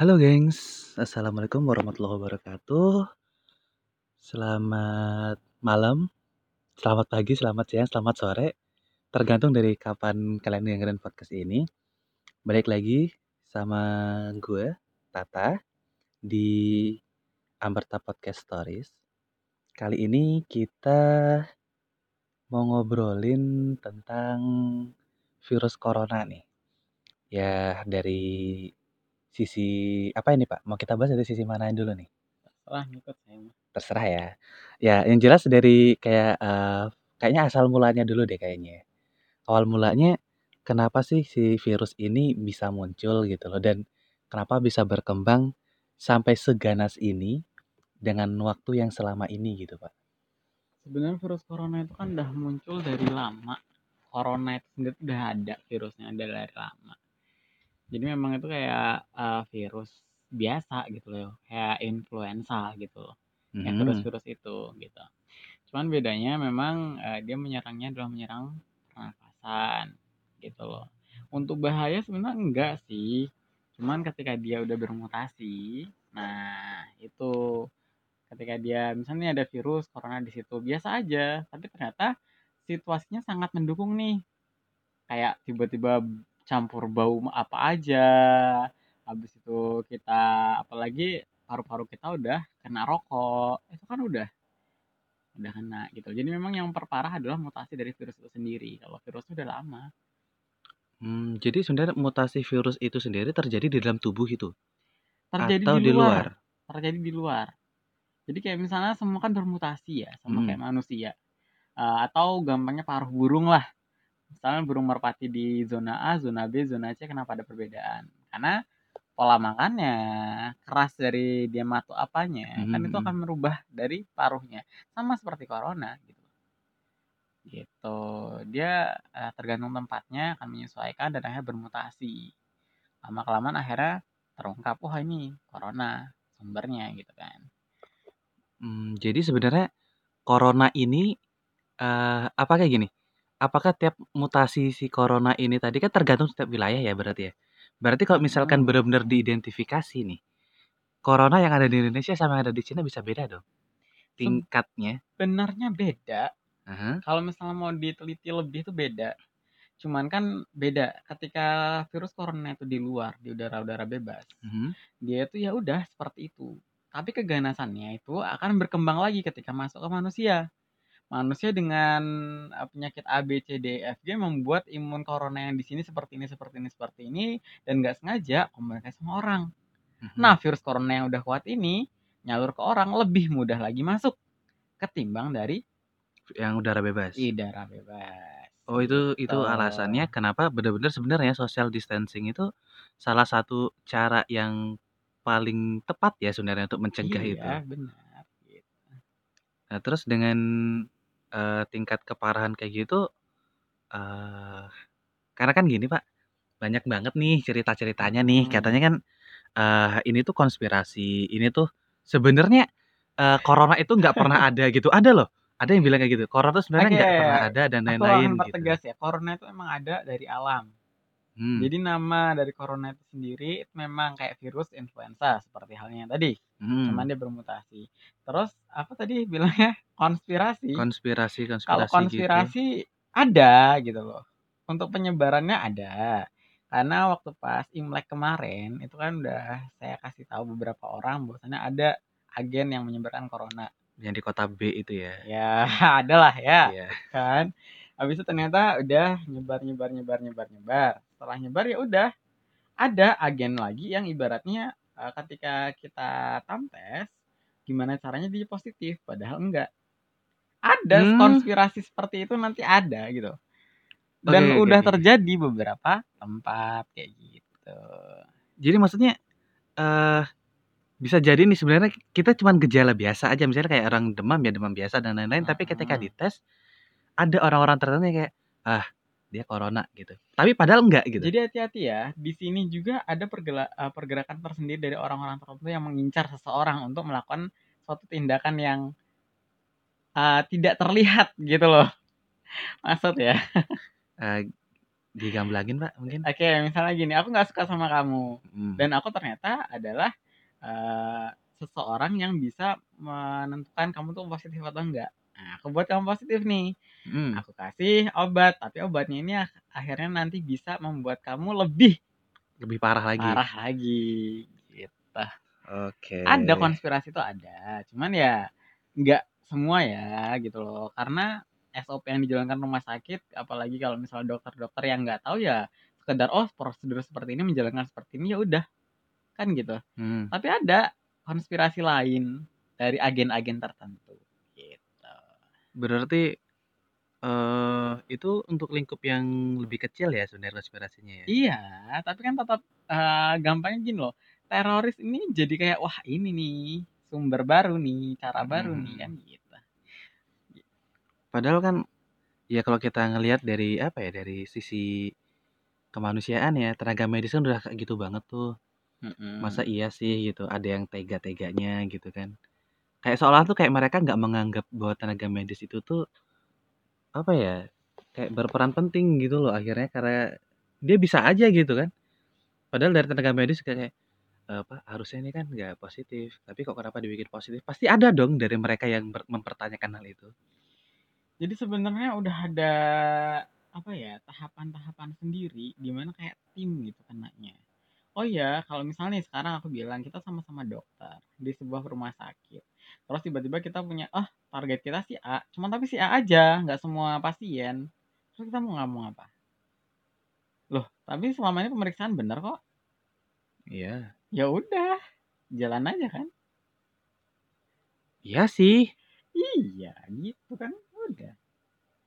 Halo gengs, Assalamualaikum warahmatullahi wabarakatuh. Selamat malam, selamat pagi, selamat siang, selamat sore. Tergantung dari kapan kalian dengerin podcast ini. Balik lagi sama gue, Tata, di Amberta Podcast Stories. Kali ini kita mau ngobrolin tentang virus corona nih. Ya dari sisi apa ini Pak? Mau kita bahas dari sisi mana dulu nih? Terserah ngikut saya mah. Terserah ya. Ya yang jelas dari kayak uh, kayaknya asal mulanya dulu deh kayaknya. Awal mulanya kenapa sih si virus ini bisa muncul gitu loh dan kenapa bisa berkembang sampai seganas ini dengan waktu yang selama ini gitu Pak? Sebenarnya virus corona itu kan udah muncul dari lama. Corona itu sendiri udah ada virusnya ada dari lama. Jadi memang itu kayak uh, virus biasa gitu loh, kayak influenza gitu loh. Mm-hmm. Yang virus-virus itu gitu. Cuman bedanya memang uh, dia menyerangnya adalah menyerang pernafasan gitu loh. Untuk bahaya sebenarnya enggak sih. Cuman ketika dia udah bermutasi, nah itu ketika dia misalnya ada virus corona di situ biasa aja, tapi ternyata situasinya sangat mendukung nih. Kayak tiba-tiba campur bau apa aja. Habis itu kita apalagi paru-paru kita udah kena rokok. Itu kan udah udah kena gitu. Jadi memang yang perparah adalah mutasi dari virus itu sendiri. Kalau virus itu udah lama. Hmm, jadi sebenarnya mutasi virus itu sendiri terjadi di dalam tubuh itu? Terjadi atau di luar, di luar. terjadi di luar. Jadi kayak misalnya semua kan bermutasi ya sama hmm. kayak manusia. Uh, atau gampangnya paruh burung lah misalnya burung merpati di zona A, zona B, zona C kenapa ada perbedaan? Karena pola makannya, keras dari dia matu apanya, hmm. kan itu akan hmm. merubah dari paruhnya. Sama seperti corona gitu. Gitu. Dia uh, tergantung tempatnya akan menyesuaikan dan akhirnya bermutasi. Lama kelamaan akhirnya terungkap, wah ini corona sumbernya gitu kan. Hmm, jadi sebenarnya corona ini uh, apa kayak gini? Apakah tiap mutasi si corona ini tadi kan tergantung setiap wilayah ya berarti ya? Berarti kalau misalkan benar-benar diidentifikasi nih, corona yang ada di Indonesia sama yang ada di Cina bisa beda dong? Tingkatnya? Sebenarnya beda. Uh-huh. Kalau misalnya mau diteliti lebih itu beda. Cuman kan beda ketika virus corona itu di luar, di udara-udara bebas. Uh-huh. Dia itu ya udah seperti itu. Tapi keganasannya itu akan berkembang lagi ketika masuk ke manusia manusia dengan penyakit A, B, C, D, e, F, G membuat imun corona yang di sini seperti ini, seperti ini, seperti ini, dan nggak sengaja komunikasi sama orang. Mm-hmm. Nah, virus corona yang udah kuat ini nyalur ke orang lebih mudah lagi masuk ketimbang dari yang udara bebas. Udara bebas. Oh itu itu gitu. alasannya kenapa benar-benar sebenarnya social distancing itu salah satu cara yang paling tepat ya sebenarnya untuk mencegah iya, itu. Iya benar. Gitu. Nah terus dengan uh, tingkat keparahan kayak gitu, uh, karena kan gini Pak, banyak banget nih cerita-ceritanya nih, hmm. katanya kan, uh, ini tuh konspirasi, ini tuh sebenarnya, uh, corona itu nggak pernah ada gitu, ada loh, ada yang bilang kayak gitu, corona tuh sebenarnya nggak pernah ada dan lain-lain gitu. tegas ya, corona itu emang ada dari alam. Hmm. Jadi nama dari corona itu sendiri itu memang kayak virus influenza seperti halnya yang tadi. Hmm. Cuman dia bermutasi. Terus apa tadi bilangnya konspirasi? Konspirasi, konspirasi. Kalau konspirasi gitu. ada gitu loh. Untuk penyebarannya ada. Karena waktu pas Imlek kemarin itu kan udah saya kasih tahu beberapa orang bahwasanya ada agen yang menyebarkan corona. Yang di kota B itu ya. Ya, adalah ya. Yeah. Kan? Habis itu ternyata udah nyebar nyebar nyebar nyebar nyebar setelah nyebar ya udah ada agen lagi yang ibaratnya uh, ketika kita tamtes gimana caranya dia positif padahal enggak ada hmm. konspirasi seperti itu nanti ada gitu dan okay, udah okay. terjadi beberapa tempat kayak gitu jadi maksudnya uh, bisa jadi nih sebenarnya kita cuma gejala biasa aja misalnya kayak orang demam ya demam biasa dan lain-lain uh -huh. tapi ketika dites ada orang-orang tertentu yang kayak ah dia corona gitu. Tapi padahal enggak gitu. Jadi hati-hati ya. Di sini juga ada eh, pergerakan tersendiri dari orang-orang tertentu yang mengincar seseorang untuk melakukan suatu tindakan yang uh, tidak terlihat gitu loh. Maksud ya. Uh, digamblangin, Pak, mungkin? Oke, misalnya gini, aku nggak suka sama kamu Mhm. dan aku ternyata adalah, eee, seseorang yang bisa menentukan kamu tuh positif atau enggak. Nah, aku buat kamu positif nih, Mhm. aku kasih obat, tapi obatnya ini ak akhirnya nanti bisa membuat kamu lebih Lebih parah lagi? parah lagi, gitu. Oke. Ada konspirasi tuh ada, cuman ya nggak semua ya, gitu loh. Karena SOP yang dijalankan rumah sakit, apalagi kalau misalnya dokter-dokter yang nggak tahu ya sekedar, "Oh, prosedur seperti ini menjalankan seperti ini," ya udah, kan gitu. Mhm. Tapi ada konspirasi lain dari agen-agen tertentu. Berarti, eee, itu untuk lingkup yang lebih kecil ya sebenarnya konspirasinya ya? Iya, tapi kan tetap, eee, gampangnya gini loh, teroris ini jadi kayak, wah ini nih, sumber baru nih, cara baru nih, kan Mhm. gitu. Padahal kan, ya kalau kita ngelihat dari apa ya, dari sisi kemanusiaan ya, tenaga medis kan udah kayak gitu banget tuh. Masa Mhm. iya sih gitu, ada yang tega-teganya gitu kan. Kayak seolah tuh kayak mereka nggak menganggap bahwa tenaga medis itu tuh, apa ya, kayak berperan penting gitu loh akhirnya karena dia bisa aja gitu kan. Padahal dari tenaga medis kayak, eee, "Pak, harusnya ini kan nggak positif, tapi kok kenapa dibikin positif?" Pasti ada dong dari mereka yang mempertanyakan hal itu. Jadi sebenarnya udah ada, apa ya, tahapan-tahapan sendiri di mana kayak tim gitu kenanya. Oh ya, kalau misalnya sekarang aku bilang kita sama-sama dokter di sebuah rumah sakit. Terus tiba-tiba kita punya, "Ah, target kita si A," cuman tapi si A aja, nggak semua pasien. Terus kita mau ngomong apa? Loh, tapi selama ini pemeriksaan bener kok. Iya. Ya udah, jalan aja kan. Iya sih. Iya, gitu kan, udah.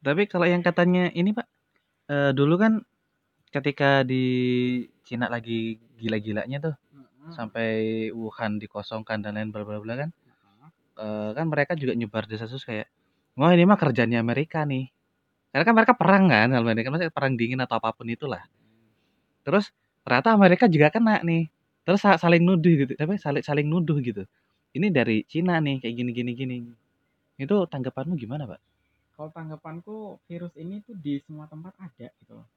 Tapi kalau yang katanya ini, Pak, eee, dulu kan ketika di Cina lagi gila-gilanya tuh, Mhm. sampai Wuhan dikosongkan dan lain bla bla bla kan, Eee, kan mereka juga nyebar desas-desus kayak, "Wah, ini mah kerjaannya Amerika nih." Karena kan mereka perang kan ini kan, maksudnya perang dingin atau apa pun itulah. Terus ternyata Amerika juga kena nih, terus sa saling nuduh gitu, apa, saling saling nuduh gitu. Ini dari Cina nih, kayak gini gini gini. Itu tanggapanmu gimana, Pak? Kalau tanggapanku virus ini tuh di semua tempat ada gitu loh.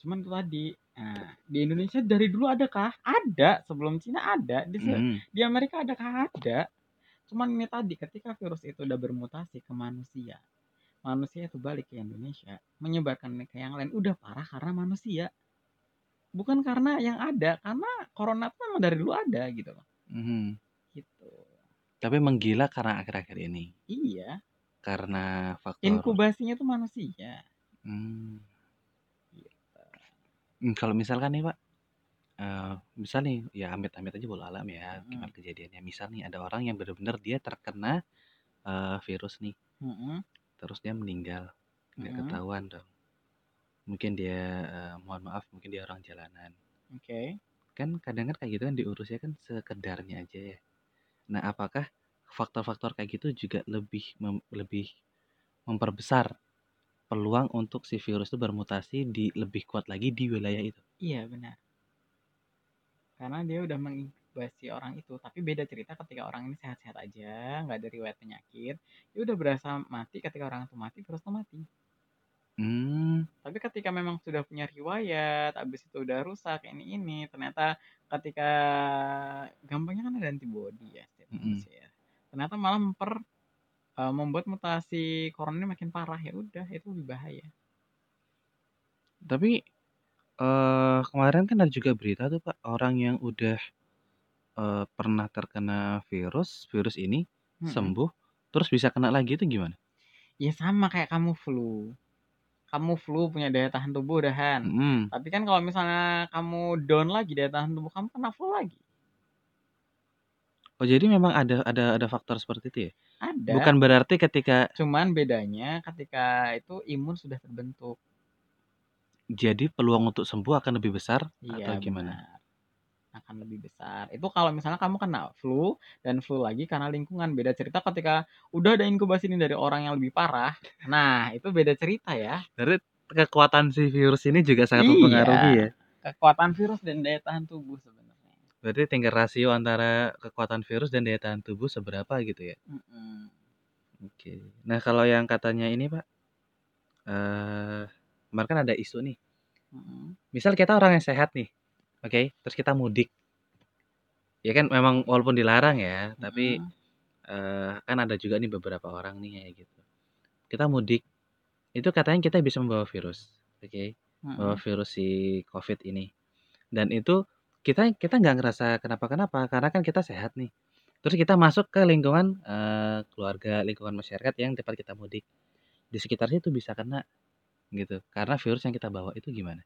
Cuman itu tadi, nah, di Indonesia dari dulu adakah? Ada, sebelum Cina ada, di Mhm. di Amerika adakah? Ada. Cuman ini tadi, ketika virus itu udah bermutasi ke manusia, manusia itu balik ke Indonesia, menyebarkan ke yang lain, udah parah karena manusia. Bukan karena yang ada, karena corona tuh memang dari dulu ada gitu loh. Mhm. Gitu. Tapi menggila karena akhir-akhir ini? Iya. Karena faktor Inkubasinya tuh manusia. Mmm. Gitu. Kalau misalkan nih, Pak, eee, misal nih, ya amit-amit aja walau alam ya, Mhm. gimana kejadiannya. Misal nih ada orang yang bener-bener dia terkena, eee, virus nih, Mhm. terus dia meninggal, nggak Mhm. ketahuan dong. Mungkin dia, eee, mohon maaf, mungkin dia orang jalanan. Oke. Kan kadang kan kayak gitu kan diurusnya kan sekedarnya aja ya. Nah, apakah faktor-faktor kayak gitu juga lebih mem lebih memperbesar peluang untuk si virus itu bermutasi di lebih kuat lagi di wilayah itu? Iya, benar. Karena dia udah menginkubasi orang itu, tapi beda cerita ketika orang ini sehat-sehat aja, nggak ada riwayat penyakit, dia udah berasa mati, ketika orang itu mati, virus itu mati. Mmm. Tapi ketika memang sudah punya riwayat, habis itu udah rusak, ini ini, ternyata ketika gampangnya kan ada antibody ya setiap Mhm. manusia. Ternyata malah memper eee, membuat mutasi corona ini makin parah, ya udah itu lebih bahaya. Tapi, eee, kemarin kan ada juga berita tuh, Pak, orang yang udah, eee, pernah terkena virus virus ini, Mhm. sembuh, terus bisa kena lagi itu gimana? Ya sama kayak kamu flu. Kamu flu punya daya tahan tubuh udahan. Mhm. Tapi kan kalau misalnya kamu down lagi daya tahan tubuh kamu, kena flu lagi. Oh, jadi memang ada ada ada faktor seperti itu ya? Ada. Bukan berarti ketika Cuman bedanya ketika itu imun sudah terbentuk. Jadi peluang untuk sembuh akan lebih besar atau Iya, gimana? benar. Akan lebih besar. Itu kalau misalnya kamu kena flu dan flu lagi karena lingkungan. Beda cerita ketika udah ada inkubasi nih dari orang yang lebih parah, nah itu beda cerita ya. Berarti kekuatan si virus ini juga sangat Iya. mempengaruhi ya? Kekuatan virus dan daya tahan tubuh sebenarnya. Berarti tinggal rasio antara kekuatan virus dan daya tahan tubuh seberapa gitu ya? Mhm. Oke. Nah, kalau yang katanya ini, Pak, eee, kemarin kan ada isu nih. Misal kita orang yang sehat nih, oke, terus kita mudik. Ya kan memang walaupun dilarang ya, tapi eh, kan ada juga nih beberapa orang nih kayak gitu. Kita mudik, itu katanya kita bisa membawa virus, oke, membawa Mhm. virus si COVID ini. Dan itu kita kita nggak ngerasa kenapa-kenapa karena kan kita sehat nih. Terus kita masuk ke lingkungan eh, keluarga, lingkungan masyarakat yang tempat kita mudik. Di sekitar situ bisa kena gitu. Karena virus yang kita bawa itu gimana?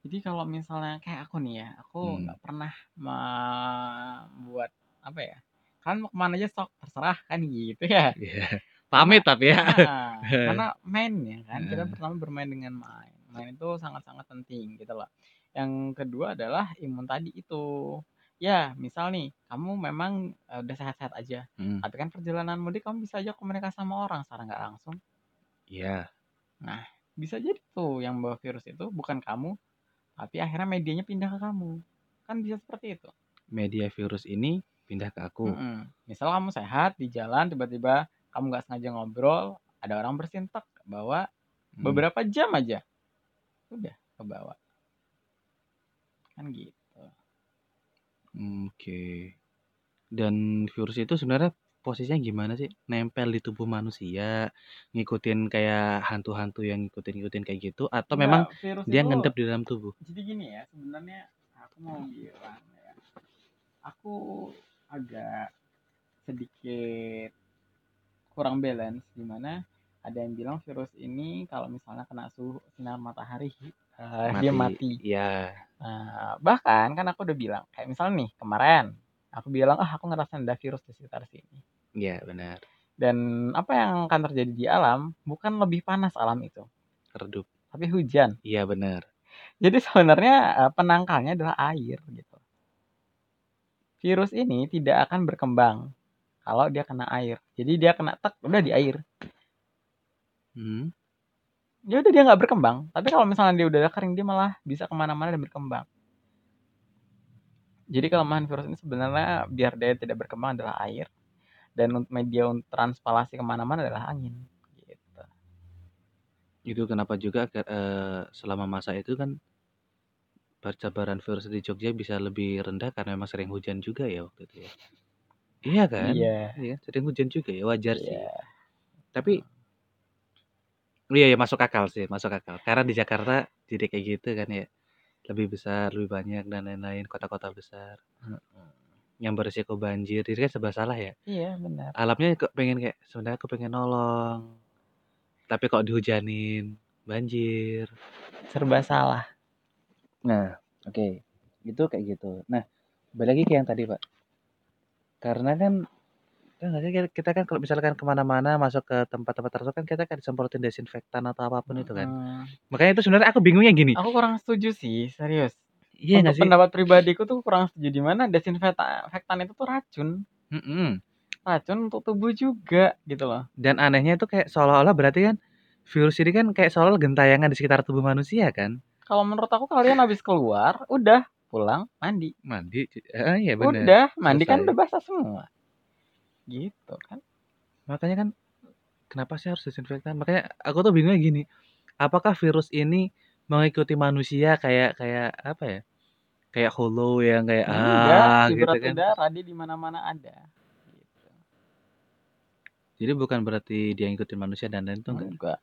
Jadi kalau misalnya kayak aku nih ya, aku Hmm. nggak pernah membuat apa ya? Kalian mau ke mana aja sok terserah kan gitu ya. Iya. Pamit tapi ya. Nah, karena main ya kan kita pertama bermain dengan main. Main itu sangat-sangat penting gitu loh. Yang kedua adalah imun tadi itu. Ya, misal nih kamu memang eh, udah sehat-sehat aja, Hmm. tapi kan perjalanan mudik kamu bisa aja komunikasi sama orang secara nggak langsung. Iya. Nah, bisa jadi tuh yang bawa virus itu bukan kamu, tapi akhirnya medianya pindah ke kamu. Kan bisa seperti itu. Media virus ini pindah ke aku. Mm-mm. Misal kamu sehat di jalan tiba-tiba kamu nggak sengaja ngobrol, ada orang bersintak bawa Hmm. beberapa jam aja, udah kebawa. Kan gitu. Hmm, Oke. Dan virus itu sebenarnya posisinya gimana sih? Nempel di tubuh manusia, ngikutin kayak hantu-hantu yang ngikutin-ngikutin kayak gitu, atau memang Enggak, virus dia itu ngendep di dalam tubuh? jadi gini ya sebenarnya aku mau bilang ya aku agak sedikit kurang balance di mana ada yang bilang virus ini kalau misalnya kena suhu sinar matahari eh, dia mati Iya. Nah, bahkan kan aku udah bilang kayak misalnya nih kemarin aku bilang ah aku ngerasain ada virus di sekitar sini Iya, benar. dan apa yang akan terjadi di alam bukan lebih panas alam itu Redup. tapi hujan Iya, benar. Jadi sebenarnya eh, penangkalnya adalah air gitu. Virus ini tidak akan berkembang kalau dia kena air. Jadi dia kena tek udah di air. Hmm. Ya udah dia nggak berkembang. Tapi kalau misalnya dia udah kering dia malah bisa ke mana-mana dan berkembang. Jadi kelemahan virus ini sebenarnya biar dia tidak berkembang adalah air dan untuk media untuk transpalasi ke mana-mana adalah angin. Gitu. Itu kenapa juga eh, selama masa itu kan percabaran virus di Jogja bisa lebih rendah karena memang sering hujan juga ya waktu itu ya. Iya kan? Iya. Iya, sering hujan juga ya, wajar sih. Iya. Tapi iya ya masuk akal sih, masuk akal. Karena di Jakarta jadi kayak gitu kan ya. Lebih besar, lebih banyak dan lain-lain kota-kota besar. Yang berisiko banjir, jadi kan serba salah ya. Iya benar. Alamnya kok pengen kayak sebenarnya aku pengen nolong. Tapi kok dihujanin, banjir. Serba salah. Nah, oke. Itu kayak gitu. Nah, balik lagi ke yang tadi, Pak. Karena kan kan nggak sih, kita- kita kan kalau misalkan ke mana-mana masuk ke tempat-tempat tertentu kan kita kan disemprotin desinfektan atau apa pun itu kan. Makanya itu sebenarnya aku bingungnya gini. Aku kurang setuju sih, serius. Iya nggak Untuk sih? pendapat pribadiku tuh kurang setuju di mana desinfektan itu tuh racun. Mm-mm. Racun untuk tubuh juga gitu loh. Dan anehnya itu kayak seolah-olah berarti kan virus ini kan kayak seolah gentayangan di sekitar tubuh manusia kan. Kalau menurut aku kalian habis keluar, udah pulang mandi. Mandi, eh, iya bener. Udah, mandi kan Selesai. udah basah semua. Gitu kan. Makanya kan kenapa sih harus desinfektan? Makanya aku tuh bingungnya gini. Apakah virus ini mengikuti manusia kayak kayak apa ya? Kayak hollow yang kayak Enggak, ah di gitu kan. udara dia di mana-mana ada. Gitu. Jadi bukan berarti dia ngikutin manusia dan lain itu enggak. Enggak.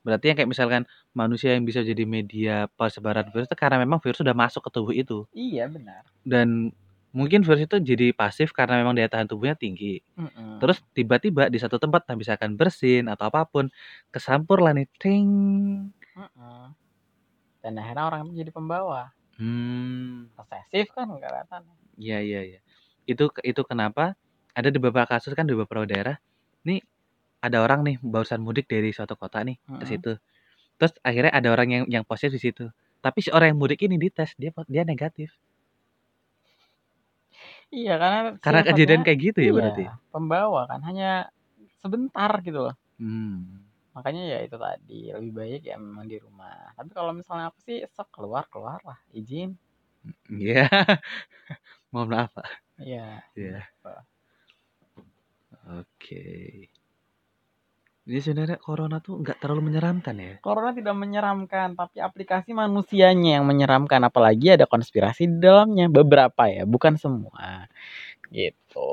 Berarti yang kayak misalkan manusia yang bisa jadi media persebaran virus itu karena memang virus sudah masuk ke tubuh itu. Iya benar. Dan mungkin virus itu jadi pasif karena memang daya tahan tubuhnya tinggi. Mm-mm. Terus tiba-tiba di satu tempat misalkan bersin atau apa pun kesampur lah nih ting. Mm-mm. Dan akhirnya orang itu jadi pembawa. Hmm, Posesif kan kelihatan. iya iya iya. Itu itu kenapa ada di beberapa kasus kan di beberapa daerah nih ada orang nih barusan mudik dari suatu kota nih ke Mm-mm. situ. Terus akhirnya ada orang yang yang positif di situ. Tapi si orang yang mudik ini dites dia dia negatif. Iya karena Karena kejadian kayak gitu ya iya, berarti. pembawa kan hanya sebentar gitu loh. Hmm. Makanya ya itu tadi lebih baik ya memang di rumah. Tapi kalau misalnya aku sih sok keluar keluar lah izin. Iya. Mohon maaf, Pak. Iya. Iya. Oke. Jadi sebenarnya corona tuh nggak terlalu menyeramkan ya? Corona tidak menyeramkan, tapi aplikasi manusianya yang menyeramkan, apalagi ada konspirasi di dalamnya, beberapa ya, bukan semua. Gitu.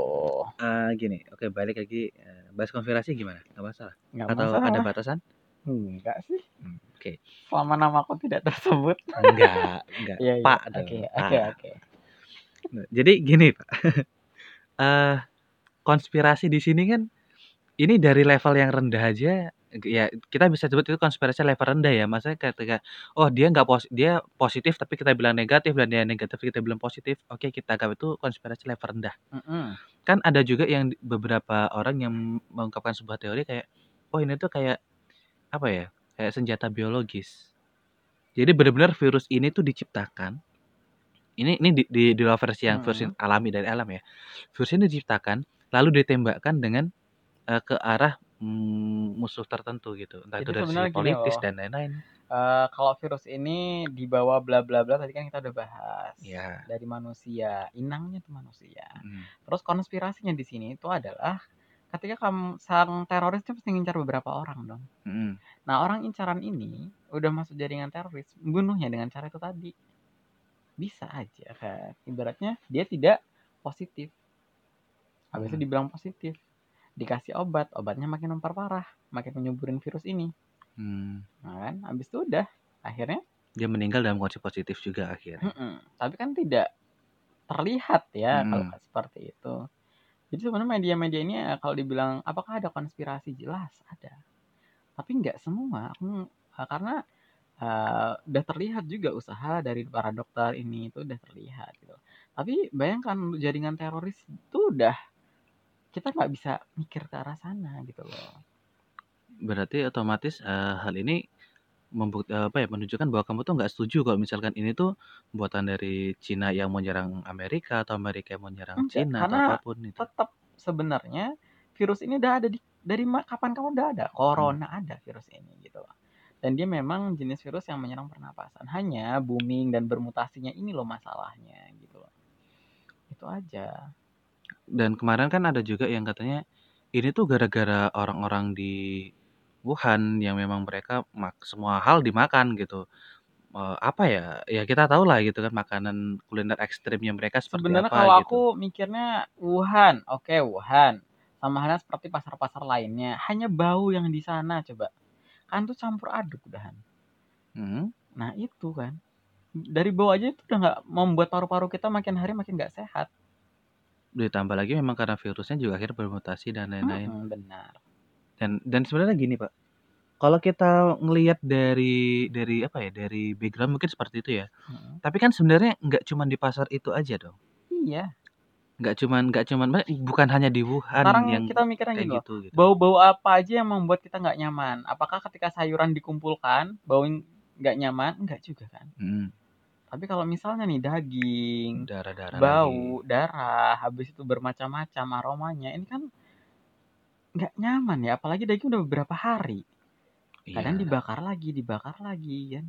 Eee, gini, oke balik lagi, eee, bahas konspirasi gimana? Nggak masalah? Nggak Atau ada masalah. batasan? Enggak sih. Mmm, oke. Selama namaku tidak tersebut. Enggak enggak, Iya iya, Pak oke oke Pak. oke. Nah, jadi gini, Pak, eee, konspirasi di sini kan, ini dari level yang rendah aja, ya kita bisa sebut itu konspirasi level rendah ya, maksudnya ketika, oh dia nggak pos dia positif tapi kita bilang negatif dan dia negatif kita bilang positif, oke kita anggap itu konspirasi level rendah. Mhm. Kan ada juga yang beberapa orang yang mengungkapkan sebuah teori kayak, oh ini tuh kayak, apa ya, kayak senjata biologis. Jadi benar-benar virus ini tuh diciptakan ini ini di di di versi yang versi Mhm. alami dari alam ya. Virus ini diciptakan, lalu ditembakkan dengan, eee, ke arah, mmm, musuh tertentu gitu, entah itu Jadi dari sisi sebenarnya gini politis loh, dan lain-lain. eee, kalau virus ini dibawa bla bla bla tadi kan kita udah bahas, Iya. dari manusia, inangnya tuh manusia. Mhm. Terus konspirasinya di sini itu adalah ketika kam sang teroris itu pasti ngincar beberapa orang dong. Mhm. Nah, orang incaran ini udah masuk jaringan teroris, bunuhnya dengan cara itu tadi. Bisa aja kan, ibaratnya dia tidak positif. Habis itu Mhm. dibilang positif, dikasih obat, obatnya makin memperparah, makin menyuburin virus ini. Mmm. Nah kan, habis itu udah, akhirnya Dia meninggal dalam kondisi positif juga akhirnya. Mhm, tapi kan tidak terlihat ya kalau Mhm. seperti itu. Jadi sebenarnya media-media ini ya kalau dibilang apakah ada konspirasi? Jelas ada. Tapi nggak semua, eee, karena, eee, udah terlihat juga usaha dari para dokter ini itu udah terlihat gitu. Tapi bayangkan jaringan teroris itu udah kita nggak bisa mikir ke arah sana gitu loh. Berarti otomatis, eee, hal ini membuk eee, apa ya, menunjukkan bahwa kamu tuh nggak setuju kalau misalkan ini tuh buatan dari Cina yang mau nyerang Amerika atau Amerika yang mau nyerang Enggak, Cina atau apa pun itu. tetap sebenarnya virus ini udah ada di dari ma kapan-kapan udah ada, corona ada virus ini gitu loh. Dan dia memang jenis virus yang menyerang pernapasan, hanya booming dan bermutasinya ini loh masalahnya gitu loh. Itu aja. Dan kemarin kan ada juga yang katanya, ini tuh gara-gara orang-orang di Wuhan yang memang mereka mak semua hal dimakan gitu. Eee, apa ya, ya kita tahu lah gitu kan makanan kuliner ekstrimnya mereka seperti Sebenarnya apa kalau gitu. aku mikirnya Wuhan, oke Wuhan, sama halnya seperti pasar-pasar lainnya, hanya bau yang di sana coba. Kan tuh campur aduk udahan. Mhm. Nah itu kan, dari bau aja itu udah nggak membuat paru-paru kita makin hari makin nggak sehat. Ditambah lagi memang karena virusnya juga akhirnya bermutasi dan lain-lain. Mhm, benar. Dan dan sebenarnya gini, Pak, kalau kita ngelihat dari dari apa ya, dari background mungkin seperti itu ya. Mhm. Tapi kan sebenarnya nggak cuman di pasar itu aja dong. Iya. Nggak cuman nggak maksudnya bukan hanya di Wuhan Sekarang yang kita mikirnya kayak gitu gitu. bau-bau apa aja yang membuat kita nggak nyaman? Apakah ketika sayuran dikumpulkan bau nggak nyaman? Enggak juga kan. Mhm. Tapi kalau misalnya nih daging, Darah-darah lagi. bau, darah, habis itu bermacam-macam aromanya, ini kan nggak nyaman ya, apalagi daging udah beberapa hari. Kadang Iya. dibakar lagi dibakar lagi kan.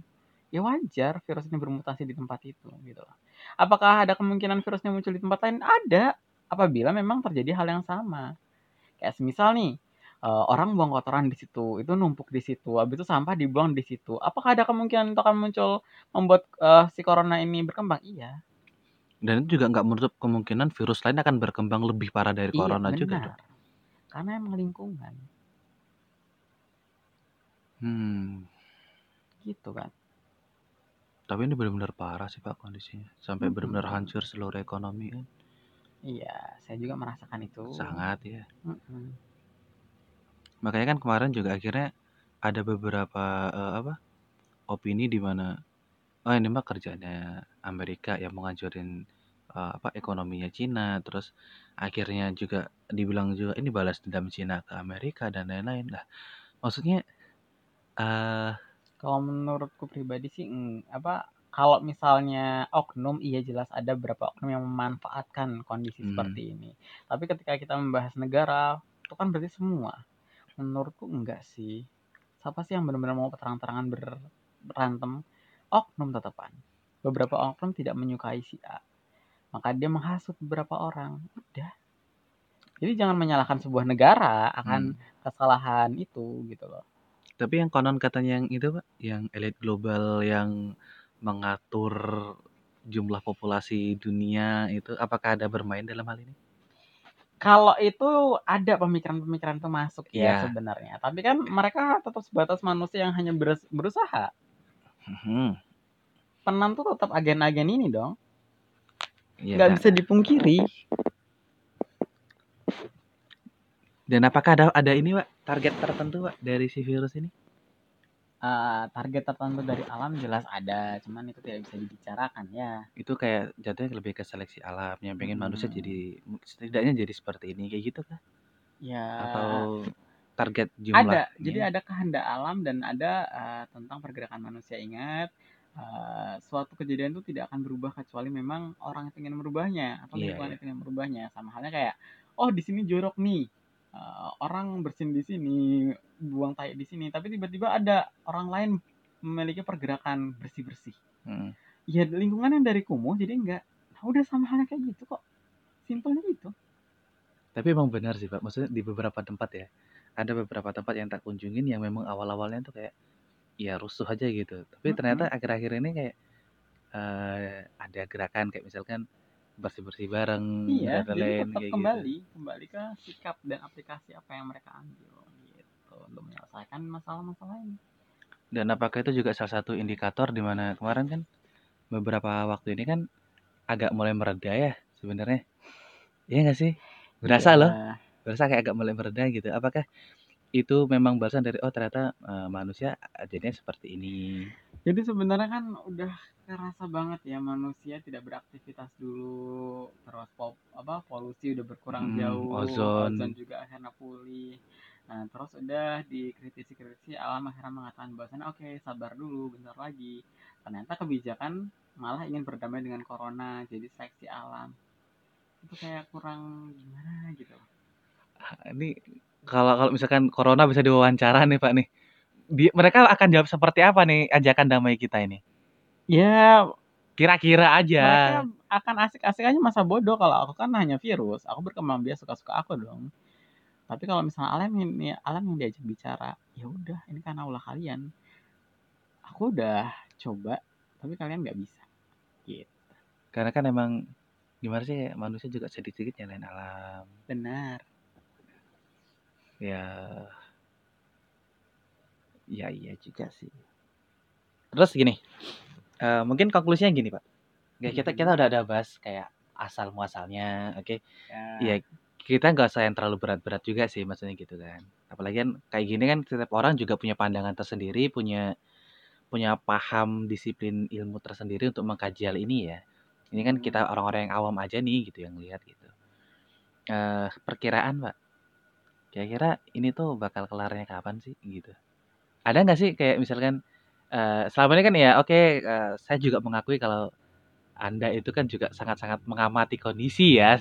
Ya wajar virus ini bermutasi di tempat itu gitu loh. Apakah ada kemungkinan virusnya muncul di tempat lain? Ada, apabila memang terjadi hal yang sama. Kayak semisal nih, eee, orang buang kotoran di situ, itu numpuk di situ, habis itu sampah dibuang di situ. Apakah ada kemungkinan itu akan muncul membuat, eee, si corona ini berkembang? Iya. Dan itu juga nggak menutup kemungkinan virus lain akan berkembang lebih parah dari Iya, corona juga dong. benar. Karena emang lingkungan. Hmm. Gitu kan. Tapi ini benar-benar parah sih, Pak, kondisinya. Sampai benar-benar hancur seluruh ekonomi kan. Iya, saya juga merasakan itu. Sangat ya. Mhm. Makanya kan kemarin juga akhirnya ada beberapa, eee, apa, opini di mana, oh ini mah kerjanya Amerika yang mau ngancurin, eee, apa, ekonominya Cina, terus akhirnya juga dibilang juga ini balas dendam Cina ke Amerika dan lain-lain. Lah, maksudnya, eee Kalau menurutku pribadi sih, eng apa, kalau misalnya oknum, iya jelas ada beberapa oknum yang memanfaatkan kondisi Mhm. seperti ini. Tapi ketika kita membahas negara, itu kan berarti semua. Menurutku enggak sih. Siapa sih yang benar-benar mau terang-terangan ber berantem? Oknum tetepan. Beberapa oknum tidak menyukai si A, maka dia menghasut beberapa orang, udah. Jadi jangan menyalahkan sebuah negara akan Hmm. kesalahan itu gitu loh. Tapi yang konon katanya yang itu Pak, yang elit global yang mengatur jumlah populasi dunia itu apakah ada bermain dalam hal ini? Kalau itu ada pemikiran-pemikiran itu masuk ya Iya. sebenarnya. Tapi kan mereka tetap sebatas manusia yang hanya berus- berusaha. Mhm. Tuh tetap agen-agen ini dong. Iya, Nggak Kak. bisa dipungkiri. Dan apakah ada ada ini Pak, target tertentu Pak dari si virus ini? Eh, target tertentu dari alam jelas ada, cuman itu tidak bisa dibicarakan ya. Itu kayak jatuhnya lebih ke seleksi alam yang pengen manusia Hmm. jadi setidaknya jadi seperti ini kayak gitu kah? Ya Atau target jumlah? ada, jadi ada kehendak alam dan ada eh, tentang pergerakan manusia. Ingat, eh, suatu kejadian itu tidak akan berubah kecuali memang orang itu ingin merubahnya atau Iya, lingkungan iya. itu ingin merubahnya. Sama halnya kayak, oh di sini jorok nih, Eh, orang bersin di sini, buang tai di sini, tapi tiba-tiba ada orang lain memiliki pergerakan bersih-bersih. Mm. Ya lingkungan yang dari kumuh jadi enggak. Nah, udah sama halnya kayak gitu kok. Simpelnya gitu. Tapi emang benar sih Pak, maksudnya di beberapa tempat ya, ada beberapa tempat yang tak kunjungin yang memang awal-awalnya tuh kayak ya rusuh aja gitu. Tapi ternyata akhir-akhir ini kayak eh ada gerakan kayak misalkan bersih-bersih bareng Iya, dan jadi lain-lain tetap gitu. kembali, kembali ke sikap dan aplikasi apa yang mereka ambil gitu untuk menyelesaikan masalah-masalah ini. Dan apakah itu juga salah satu indikator di mana kemarin kan beberapa waktu ini kan agak mulai mereda ya sebenarnya. Iya nggak sih? Berasa Iya. loh, berasa kayak agak mulai mereda gitu. Apakah itu memang balasan dari oh ternyata eh, manusia jadinya seperti ini. Jadi sebenarnya kan udah kerasa banget ya manusia tidak beraktivitas dulu, terus pop, apa polusi udah berkurang Hmm, jauh, ozon. juga akhirnya pulih. Nah, terus udah dikritisi-kritisi alam akhirnya mengatakan bahwasannya oke sabar dulu bentar lagi. Ternyata kebijakan malah ingin berdamai dengan corona, jadi seleksi alam. Itu kayak kurang gimana gitu. Ini kalau kalau misalkan corona bisa diwawancara nih Pak nih. Di, mereka akan jawab seperti apa nih ajakan damai kita ini? Ya, Kira-kira aja. mereka akan asik-asik aja masa bodoh kalau aku kan hanya virus aku berkembang biak suka-suka aku dong tapi kalau misalnya alam ini alam yang diajak bicara ya udah ini karena ulah kalian aku udah coba tapi kalian nggak bisa gitu Karena kan emang gimana sih manusia juga sedikit-sedikit nyalain alam. benar Ya. Ya iya juga sih. Terus gini. eh, mungkin konklusinya gini, Pak. Kayak kita kita udah ada bahas kayak asal muasalnya, oke. ya, Iya, kita nggak usah yang terlalu berat-berat juga sih maksudnya gitu kan. Apalagi kan kayak gini kan setiap orang juga punya pandangan tersendiri, punya punya paham disiplin ilmu tersendiri untuk mengkaji hal ini ya. Ini kan kita orang-orang yang awam aja nih gitu yang lihat gitu. Eh perkiraan Pak, kira-kira ini tuh bakal kelarnya kapan sih gitu? Ada nggak sih kayak misalkan eh selama ini kan ya oke eh, saya juga mengakui kalau Anda itu kan juga sangat-sangat mengamati kondisi ya.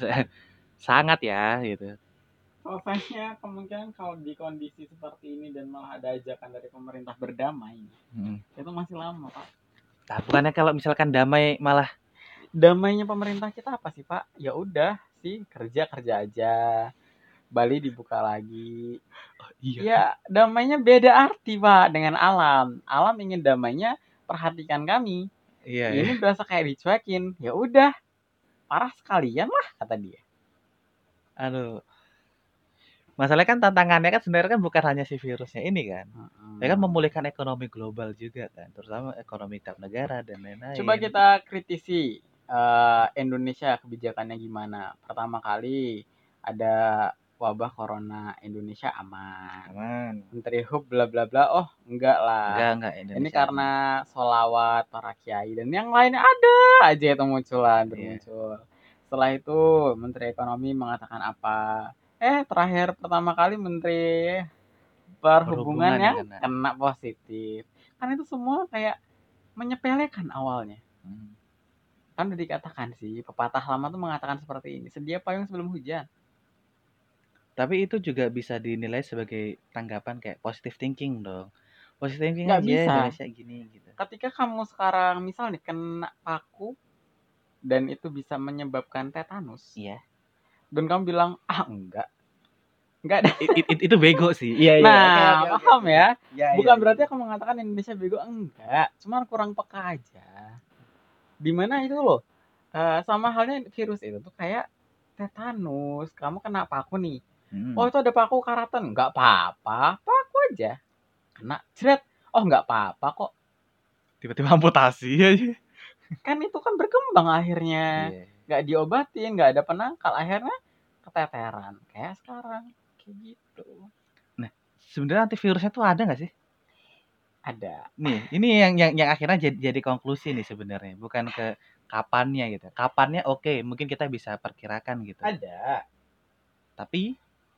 sangat ya gitu. prosesnya kemungkinan kalau di kondisi seperti ini dan malah ada ajakan dari pemerintah berdamai Mm. itu masih lama pak Nah, bukannya kalau misalkan damai malah damainya pemerintah kita apa sih pak ya udah sih kerja kerja aja Bali dibuka lagi Ya, damainya beda arti, Pak, dengan alam. Alam ingin damainya perhatikan kami. Iya, iya. Ini berasa kayak dicuekin. Ya udah, parah sekalian lah kata dia. Aduh. Masalahnya kan tantangannya kan sebenarnya kan bukan hanya si virusnya ini kan. Ya kan memulihkan ekonomi global juga kan, terutama ekonomi tiap negara dan lain-lain. Coba kita kritisi eh, Indonesia kebijakannya gimana. Pertama kali ada wabah corona Indonesia aman. aman. Menteri Hub bla bla bla. Oh, enggak lah. Enggak, enggak Indonesia. Ini karena solawat para kiai dan yang lainnya ada aja itu munculan Iya. bermuncul. Setelah itu Menteri Ekonomi mengatakan apa? Eh terakhir pertama kali Menteri Perhubungan Perhubungan yang yang kena. kena positif. Kan itu semua kayak menyepelekan awalnya. Hmm. Kan udah dikatakan sih pepatah lama tuh mengatakan seperti ini. Sedia payung sebelum hujan. Tapi itu juga bisa dinilai sebagai tanggapan kayak positive thinking dong. Positive thinking Nggak aja bisa. Indonesia gini gitu. Ketika kamu sekarang misal nih kena paku dan itu bisa menyebabkan tetanus. Iya. dan kamu bilang ah enggak Enggak ada. It- it- itu bego sih. Iya, iya. Nah, Oke, oke, oke, paham oke. ya? Iya, Bukan iya, berarti aku mengatakan Indonesia bego enggak, cuman kurang peka aja. Di mana itu loh, eh, sama halnya virus itu tuh kayak tetanus. Kamu kena paku nih. Hmm. Oh itu ada paku karatan, nggak apa-apa, paku aja. Kena jeret, oh nggak apa-apa kok. Tiba-tiba amputasi aja. Kan itu kan berkembang akhirnya, Iya. nggak diobatin, nggak ada penangkal, akhirnya keteteran. Kayak sekarang, kayak gitu. Sebenarnya antivirusnya tuh ada nggak sih? Ada. Nih, ini yang yang yang akhirnya jadi, jadi konklusi nih sebenarnya, bukan ke kapannya gitu. Kapannya oke, mungkin kita bisa perkirakan gitu. Ada. Tapi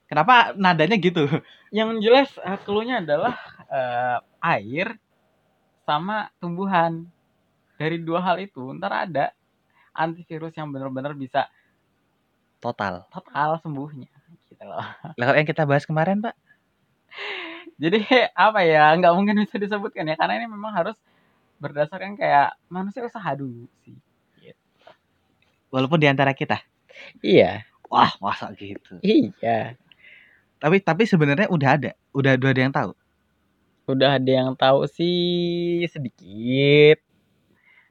kenapa nadanya gitu? Yang jelas eh, clue-nya adalah eh, air sama tumbuhan. Dari dua hal itu, ntar ada antivirus yang benar-benar bisa Total. total sembuhnya. Gitu loh. Lah kalau yang kita bahas kemarin, Pak, Jadi apa ya, nggak mungkin bisa disebutkan ya, karena ini memang harus berdasarkan kayak manusia usaha dulu sih. walaupun di antara kita. Iya, Wah, masa gitu. iya. Tapi tapi sebenarnya udah ada, udah udah ada yang tahu. Udah ada yang tahu sih sedikit.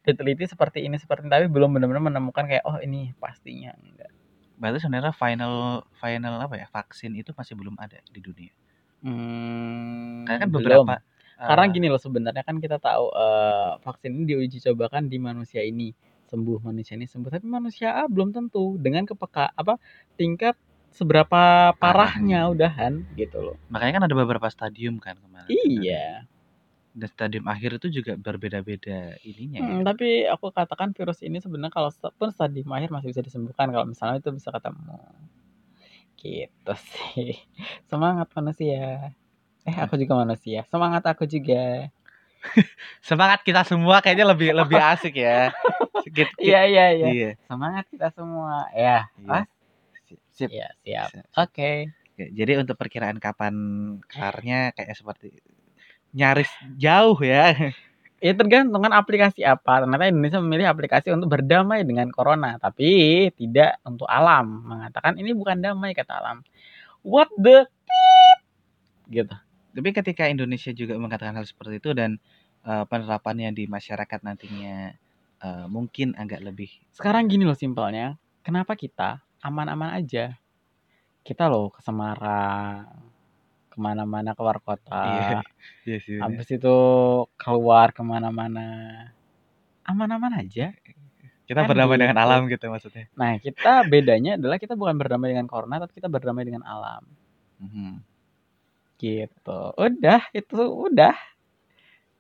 Diteliti seperti ini seperti ini, tapi belum benar-benar menemukan kayak oh ini pastinya enggak. Berarti sebenarnya final final apa ya? Vaksin itu masih belum ada di dunia. Hmm, Karena kan belum. beberapa Karena gini loh sebenarnya kan kita tahu eh, vaksin ini diuji cobakan di manusia ini sembuh manusia ini sembuh tapi manusia A belum tentu dengan kepeka apa tingkat seberapa parahnya udahan gitu loh. makanya kan ada beberapa stadium kan kemarin. Iya. Dan stadium akhir itu juga berbeda-beda ininya ya. Hmm, tapi aku katakan virus ini sebenarnya kalau pun stadium akhir masih bisa disembuhkan kalau misalnya itu bisa ketemu. Gitu sih. Semangat manusia. Eh aku juga manusia. Semangat aku juga. Semangat kita semua kayaknya lebih lebih asik ya. Kita, Iya iya iya. Iya. Semangat kita semua. Ya. Iya. Sip. Iya, siap. Oke. Oke, Jadi untuk perkiraan kapan kelarnya kayak seperti nyaris jauh ya. Ya tergantung kan aplikasi apa. Ternyata Indonesia memilih aplikasi untuk berdamai dengan corona, tapi tidak untuk alam. Mengatakan ini bukan damai kata alam. What the gitu. Tapi ketika Indonesia juga mengatakan hal seperti itu dan eh, penerapannya di masyarakat nantinya eh, mungkin agak lebih Sekarang gini loh simpelnya. Kenapa kita aman-aman aja? Kita loh ke Semarang, ke mana-mana keluar kota. Iya, iya sih. Habis itu keluar ke mana-mana. Aman-aman aja. Kita kan berdamai dengan gitu. alam gitu maksudnya. Nah, kita bedanya adalah kita bukan berdamai dengan corona, tapi kita berdamai dengan alam. Mhm. Gitu. Udah, itu udah.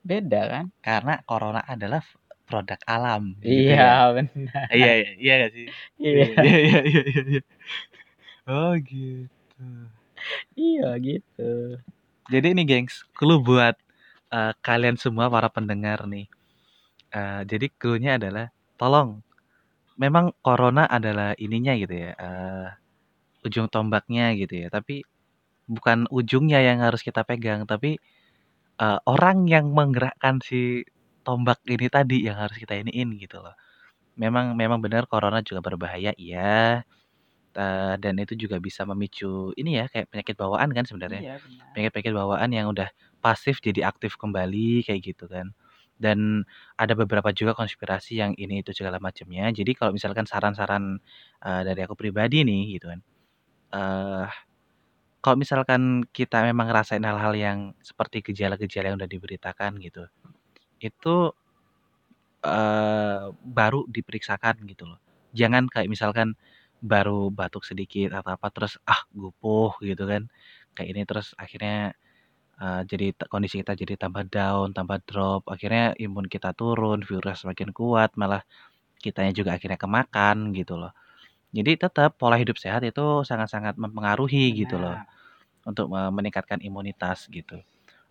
Beda kan? Karena corona adalah produk alam. gitu ya. Iya, benar. Iya, iya, iya gak sih? Iya, iya, iya, iya, iya, iya. Oh gitu. iya gitu. Jadi ini gengs, clue buat eh, kalian semua para pendengar nih. Eh, jadi clue-nya adalah tolong memang corona adalah ininya gitu ya. eh, ujung tombaknya gitu ya, tapi bukan ujungnya yang harus kita pegang, tapi eh, orang yang menggerakkan si tombak ini tadi yang harus kita iniin gitu loh. Memang memang benar corona juga berbahaya, iya. Eh, dan itu juga bisa memicu ini ya kayak penyakit bawaan kan sebenarnya Iya, benar. penyakit-penyakit bawaan yang udah pasif jadi aktif kembali kayak gitu kan. Dan ada beberapa juga konspirasi yang ini itu segala macamnya. Jadi kalau misalkan saran-saran eh, dari aku pribadi nih gitu kan. eh kalau misalkan kita memang ngerasain hal-hal yang seperti gejala-gejala yang udah diberitakan gitu. Itu eh baru diperiksakan gitu loh. Jangan kayak misalkan baru batuk sedikit atau apa terus ah gupuh gitu kan. Kayak ini terus akhirnya eh, jadi kondisi kita jadi tambah down, tambah drop, akhirnya imun kita turun, virus semakin kuat, malah kitanya juga akhirnya kemakan gitu loh. Jadi tetap pola hidup sehat itu sangat-sangat mempengaruhi gitu loh Benar. untuk eh, meningkatkan imunitas gitu.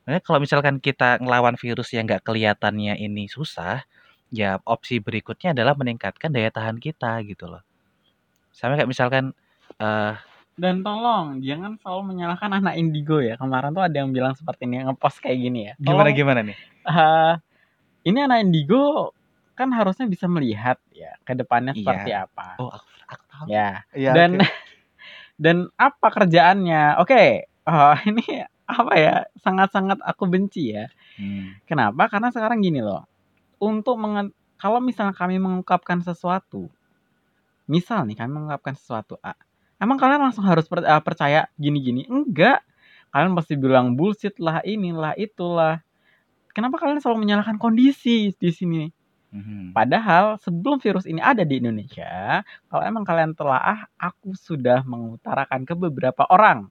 Nah, kalau misalkan kita ngelawan virus yang nggak kelihatannya ini susah, ya opsi berikutnya adalah meningkatkan daya tahan kita gitu loh. Sama kayak misalkan eh Dan tolong jangan selalu menyalahkan anak indigo ya. Kemarin tuh ada yang bilang seperti ini, ngepost kayak gini ya. gimana Tolong, gimana nih? eh, ini anak indigo kan harusnya bisa melihat ya ke depannya Iya. seperti apa. Oh, aku, aku tahu. Ya. Iya, Dan oke. Dan apa kerjaannya? Oke, oh, ini apa ya? Sangat-sangat aku benci ya. Hmm. Kenapa? Karena sekarang gini loh. Untuk mengen kalau misalnya kami mengungkapkan sesuatu, misal nih kami mengungkapkan sesuatu A, emang kalian langsung harus per, uh, percaya gini-gini? Enggak. Kalian pasti bilang bullshit lah, inilah, itulah. Kenapa kalian selalu menyalahkan kondisi di sini? Mhm. Padahal sebelum virus ini ada di Indonesia, kalau emang kalian telaah, aku sudah mengutarakan ke beberapa orang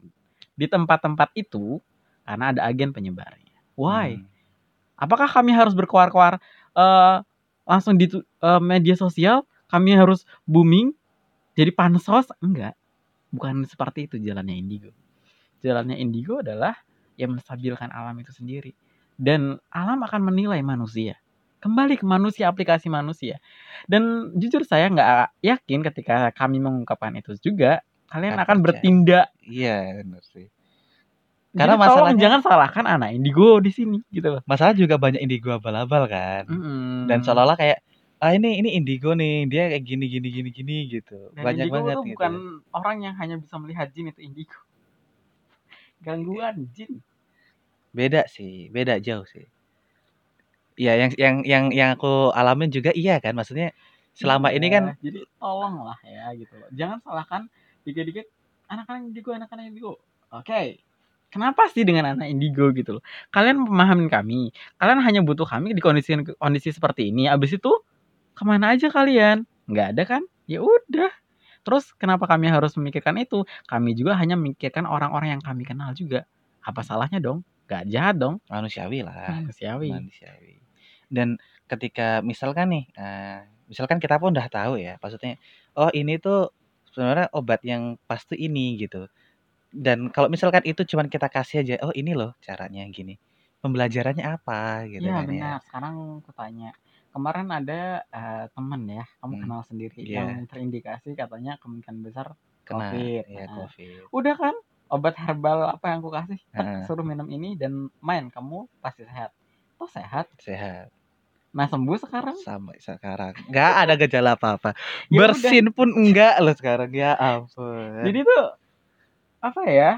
di tempat-tempat itu karena ada agen penyebarnya. Why? Hmm. Apakah kami harus berkoar-koar uh, langsung di uh, media sosial? Kami harus booming jadi pansos? Enggak. Bukan seperti itu jalannya Indigo. Jalannya Indigo adalah yang menstabilkan alam itu sendiri. Dan alam akan menilai manusia kembali ke manusia aplikasi manusia dan jujur saya nggak yakin ketika kami mengungkapkan itu juga kalian Akan akan percaya. bertindak Iya, benar sih. karena tolong masalahnya- jangan salahkan anak indigo di sini gitu loh Masalah juga banyak indigo abal-abal kan. Mm-mm. Dan seolah-olah kayak ah ini ini indigo nih, dia kayak gini gini gini gini gitu. Dan banyak indigo banget itu gitu. bukan orang yang hanya bisa melihat jin itu indigo gangguan jin Beda sih, beda jauh sih. Iya, yang yang yang yang aku alamin juga iya kan, maksudnya selama ini kan jadi tolong lah ya gitu loh jangan salahkan dikit-dikit anak-anak indigo anak-anak indigo. Oke kenapa sih dengan anak indigo gitu loh? Kalian memahamin kami kalian hanya butuh kami di kondisi kondisi seperti ini abis itu ke mana aja kalian? Nggak ada kan? Ya udah. Terus kenapa kami harus memikirkan itu? Kami juga hanya memikirkan orang-orang yang kami kenal juga. Apa salahnya dong? Nggak jahat dong. Manusiawi lah. manusiawi. Manusiawi. Dan ketika misalkan nih, eh, misalkan kita pun udah tahu ya, maksudnya, oh ini tuh sebenarnya obat yang pasti ini gitu. Dan kalau misalkan itu cuman kita kasih aja, oh ini loh caranya gini. Pembelajarannya apa gitu Iya kan ya. benar. Sekarang aku tanya. Kemarin ada eh, temen ya, kamu Hmm, kenal sendiri iya. yang terindikasi katanya kemungkinan besar Kena COVID. ya Nah, COVID. Udah kan? Obat herbal apa yang aku kasih? Heeh. suruh minum ini dan main kamu pasti sehat. Toh sehat. Sehat Nah sembuh sekarang. sampai sekarang. Nggak ada gejala apa-apa. Ya udah. Bersin pun enggak loh sekarang. Ya ampun. Jadi tuh apa ya?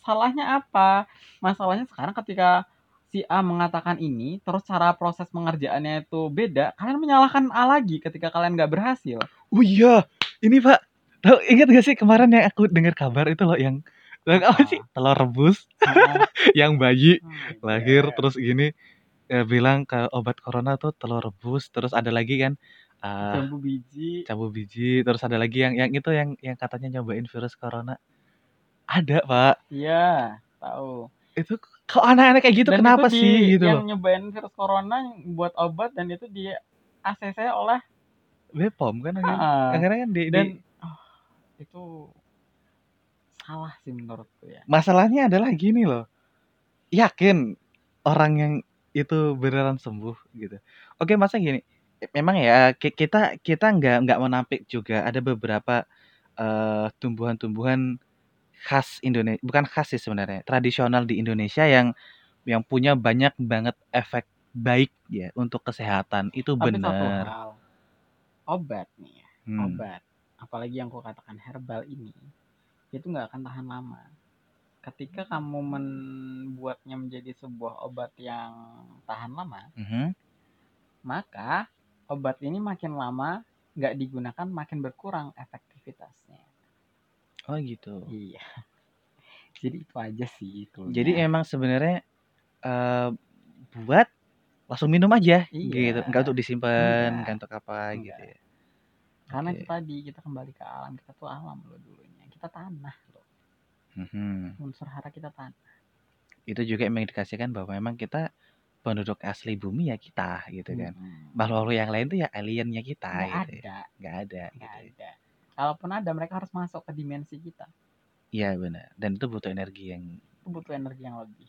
Salahnya apa? Masalahnya sekarang ketika si A mengatakan ini, terus cara proses pengerjaannya itu beda, kalian menyalahkan A lagi ketika kalian nggak berhasil. Oh iya, ini Pak. Tahu ingat gak sih kemarin yang aku dengar kabar itu loh yang yang apa Apa? sih? Telur rebus Oh, yang bayi hmm, lahir iya. terus gini ya, bilang ke obat corona tuh telur rebus terus ada lagi kan eh jambu biji. cabu biji terus ada lagi yang yang itu yang yang katanya nyobain virus corona. Ada pak. Iya tahu. Itu kok aneh-aneh kayak gitu? Dan kenapa itu di- sih? Gitu yang nyobain virus corona buat obat dan itu di ACC oleh Bepom kan akhirnya? Kan di, di- dan oh, itu salah sih menurutku ya. Masalahnya adalah gini loh. Yakin orang yang itu beneran sembuh gitu. Oke masa gini memang ya ki- kita kita nggak nggak menampik juga ada beberapa eh, tumbuhan-tumbuhan khas Indonesia bukan khas sih sebenarnya tradisional di Indonesia yang yang punya banyak banget efek baik ya untuk kesehatan. Itu benar obat nih ya Hmm. obat apalagi yang aku katakan herbal ini itu nggak akan tahan lama ketika kamu membuatnya menjadi sebuah obat yang tahan lama Mhm. maka obat ini makin lama nggak digunakan makin berkurang efektivitasnya. oh gitu Iya. Jadi itu aja sih itu. Jadi emang sebenarnya eh buat langsung minum aja Iya. gitu, enggak untuk disimpan, Enggak. enggak untuk apa Enggak. gitu ya. karena Oke. itu tadi kita kembali ke alam kita tuh alam loh dulunya. Kita tanah. Mhm. Unsur hara kita tanah. Itu juga mengindikasikan bahwa memang kita penduduk asli bumi ya kita gitu kan. Mm-mm. Makhluk yang lain tuh ya aliennya kita Nggak gitu ya. ada, Nggak ada nggak gitu. ya. ada. Kalaupun ada mereka harus masuk ke dimensi kita. Iya benar. Dan itu butuh energi yang Itu butuh energi yang lebih.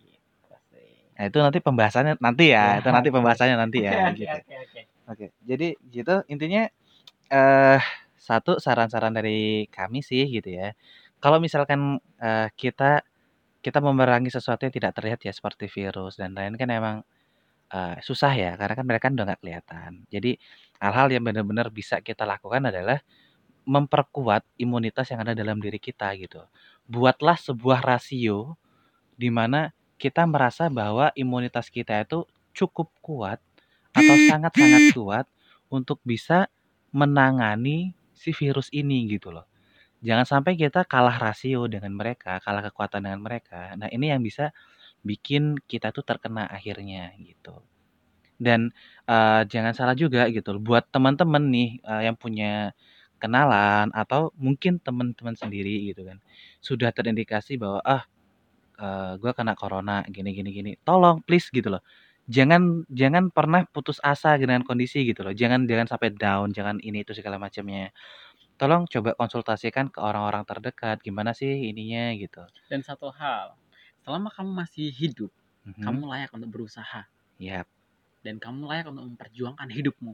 Gitu sih. Nah, itu nanti pembahasannya nanti ya. Ya, Itu nanti oke. pembahasannya nanti ya Oke, gitu. oke, oke. Oke, jadi gitu intinya eh satu saran-saran dari kami sih gitu ya. Kalau misalkan eh, kita kita memerangi sesuatu yang tidak terlihat ya seperti virus dan lain kan emang eh, susah ya karena kan mereka kan udah nggak kelihatan. Jadi hal-hal yang benar-benar bisa kita lakukan adalah memperkuat imunitas yang ada dalam diri kita gitu. Buatlah sebuah rasio di mana kita merasa bahwa imunitas kita itu cukup kuat atau sangat-sangat kuat untuk bisa menangani si virus ini gitu loh. Jangan sampai kita kalah rasio dengan mereka, kalah kekuatan dengan mereka. Nah, ini yang bisa bikin kita tuh terkena akhirnya gitu. Dan uh, jangan salah juga gitu buat teman-teman nih uh, yang punya kenalan atau mungkin teman-teman sendiri gitu kan sudah terindikasi bahwa ah uh, gue kena corona gini gini gini tolong please gitu loh jangan jangan pernah putus asa dengan kondisi gitu loh jangan jangan sampai down jangan ini itu segala macamnya tolong coba konsultasikan ke orang-orang terdekat gimana sih ininya gitu dan satu hal selama kamu masih hidup mm-hmm. kamu layak untuk berusaha yep. dan kamu layak untuk memperjuangkan hidupmu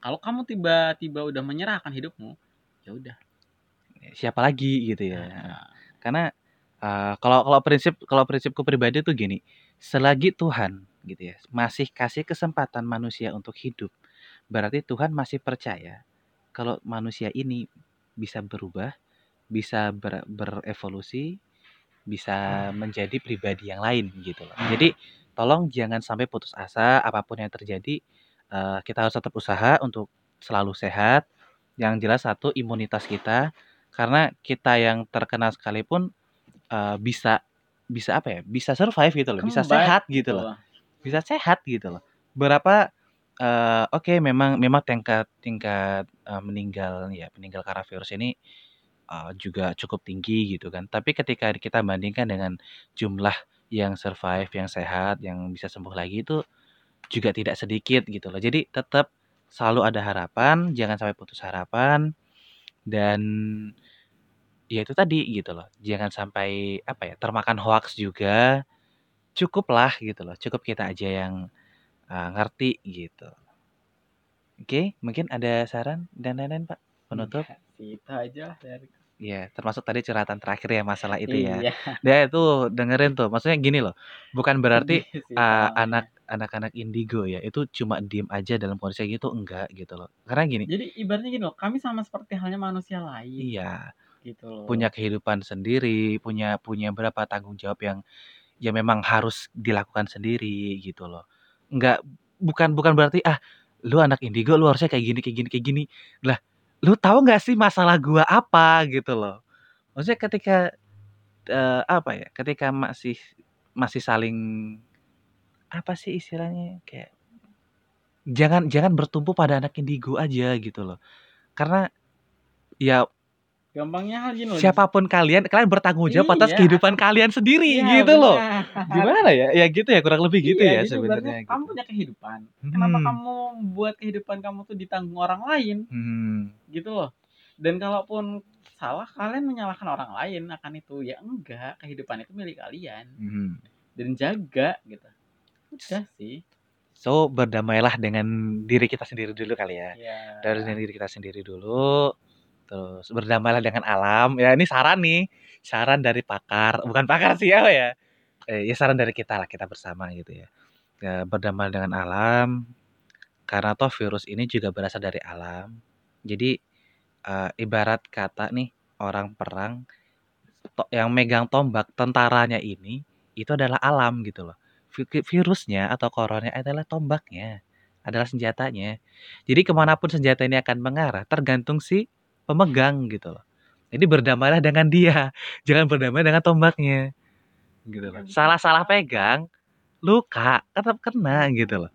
kalau kamu tiba-tiba udah menyerahkan hidupmu ya udah siapa lagi gitu ya nah. karena uh, kalau kalau prinsip kalau prinsipku pribadi tuh gini selagi Tuhan gitu ya masih kasih kesempatan manusia untuk hidup berarti Tuhan masih percaya kalau manusia ini bisa berubah bisa ber, berevolusi bisa menjadi pribadi yang lain gitu loh. Jadi tolong jangan sampai putus asa apa pun yang terjadi uh, kita harus tetap usaha untuk selalu sehat. Yang jelas satu imunitas kita karena kita yang terkena sekalipun uh, bisa bisa apa ya? Bisa survive gitu loh, bisa sehat gitu loh. Bisa sehat gitu loh. Berapa oke okay, memang memang tingkat tingkat uh, meninggal ya meninggal karena virus ini uh, juga cukup tinggi gitu kan. Tapi ketika kita bandingkan dengan jumlah yang survive, yang sehat, yang bisa sembuh lagi itu juga tidak sedikit gitu loh. Jadi tetap selalu ada harapan, jangan sampai putus harapan dan ya itu tadi gitu loh. Jangan sampai apa ya, termakan hoax juga. Cukuplah gitu loh. Cukup kita aja yang uh, ngerti gitu. Oke, mungkin ada saran dan lain-lain Pak penutup? Ya, itu aja dari Iya, termasuk tadi curhatan terakhir ya masalah itu ya. Iya. Dia itu dengerin tuh, maksudnya gini loh, bukan berarti uh, anak anak-anak indigo ya itu cuma diem aja dalam kondisi gitu enggak gitu loh. Karena gini. Jadi ibaratnya gini loh, kami sama seperti halnya manusia lain. Iya. Gitu loh. Punya kehidupan sendiri, punya punya berapa tanggung jawab yang ya memang harus dilakukan sendiri gitu loh. Enggak bukan bukan berarti ah lu anak indigo lu harusnya kayak gini kayak gini kayak gini. Lah lu tahu nggak sih masalah gua apa gitu loh maksudnya ketika uh, apa ya ketika masih masih saling apa sih istilahnya kayak jangan jangan bertumpu pada anak indigo aja gitu loh karena ya Gampangnya gini loh. Siapa pun kalian, kalian bertanggung jawab iya. atas kehidupan kalian sendiri iya, gitu bener. loh. Gimana ya? Ya gitu ya, kurang lebih gitu iya, ya sebenarnya. Gitu. Kamu punya kehidupan. Hmm. Kenapa kamu buat kehidupan kamu tuh ditanggung orang lain? Hmm. Gitu loh. Dan kalaupun salah, kalian menyalahkan orang lain akan itu. Ya enggak, kehidupan itu milik kalian. Hmm. Dan jaga gitu. Udah sih. So berdamailah dengan diri kita sendiri dulu kali ya. Yeah. Dari diri kita sendiri dulu Terus berdamailah dengan alam. Ya ini saran nih, saran dari pakar, bukan pakar sih ya ya. Eh, ya saran dari kita lah, kita bersama gitu ya. ya berdamai dengan alam karena toh virus ini juga berasal dari alam. Jadi uh, ibarat kata nih orang perang to, yang megang tombak tentaranya ini itu adalah alam gitu loh. Virusnya atau corona adalah tombaknya, adalah senjatanya. Jadi ke mana pun senjata ini akan mengarah tergantung si pemegang gitu loh. Jadi berdamailah dengan dia, jangan berdamai dengan tombaknya. Gitu loh. Salah-salah pegang, luka, tetap kena gitu loh.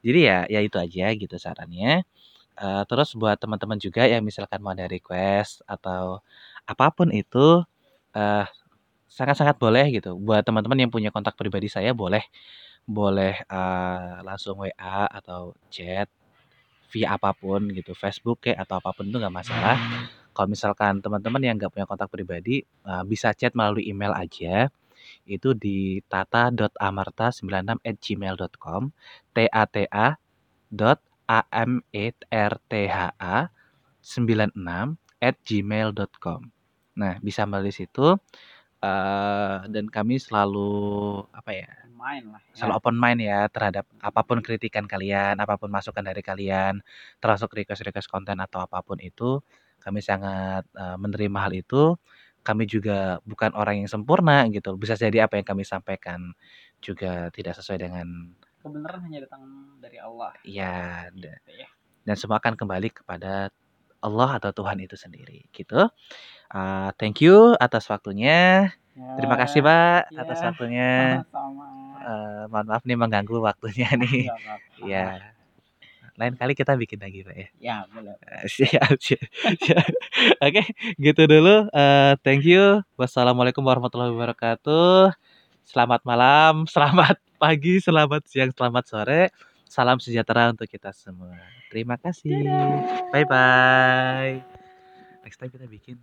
Jadi ya ya itu aja gitu sarannya. Uh, terus buat teman-teman juga yang misalkan mau ada request atau apa pun itu uh, sangat-sangat boleh gitu. Buat teman-teman yang punya kontak pribadi saya boleh boleh uh, langsung WA atau chat via apa pun gitu, Facebook kayak atau apa pun itu nggak masalah. Kalau misalkan teman-teman yang nggak punya kontak pribadi, uh, bisa chat melalui email aja. Itu di tata.amarta96@gmail.com, t a t a dot a m e r t h a 96 at gmail.com. Nah, bisa melalui situ. Uh, dan kami selalu apa ya mind lah. Ya. Selalu open mind ya terhadap apa pun kritikan kalian, apa pun masukan dari kalian, termasuk request-request konten atau apa pun itu, Kami sangat uh, menerima hal itu. Kami juga bukan orang yang sempurna gitu. Bisa jadi apa yang kami sampaikan juga tidak sesuai dengan kebenaran hanya datang dari Allah. ya Gitu ya. dan semua akan kembali kepada Allah atau Tuhan itu sendiri gitu. Uh, thank you atas waktunya. Terima kasih Pak Ya, atas waktunya. sama-sama. Eh, mohon maaf nih mengganggu waktunya nih. Ya. Lain kali kita bikin lagi Pak ya. Ya, boleh. Eh, Siap, siap, siap. Oke, gitu dulu. Eh, thank you. Wassalamualaikum warahmatullahi wabarakatuh. Selamat malam, selamat pagi, selamat siang, selamat sore. Salam sejahtera untuk kita semua. Terima kasih. Bye bye. Next time kita bikin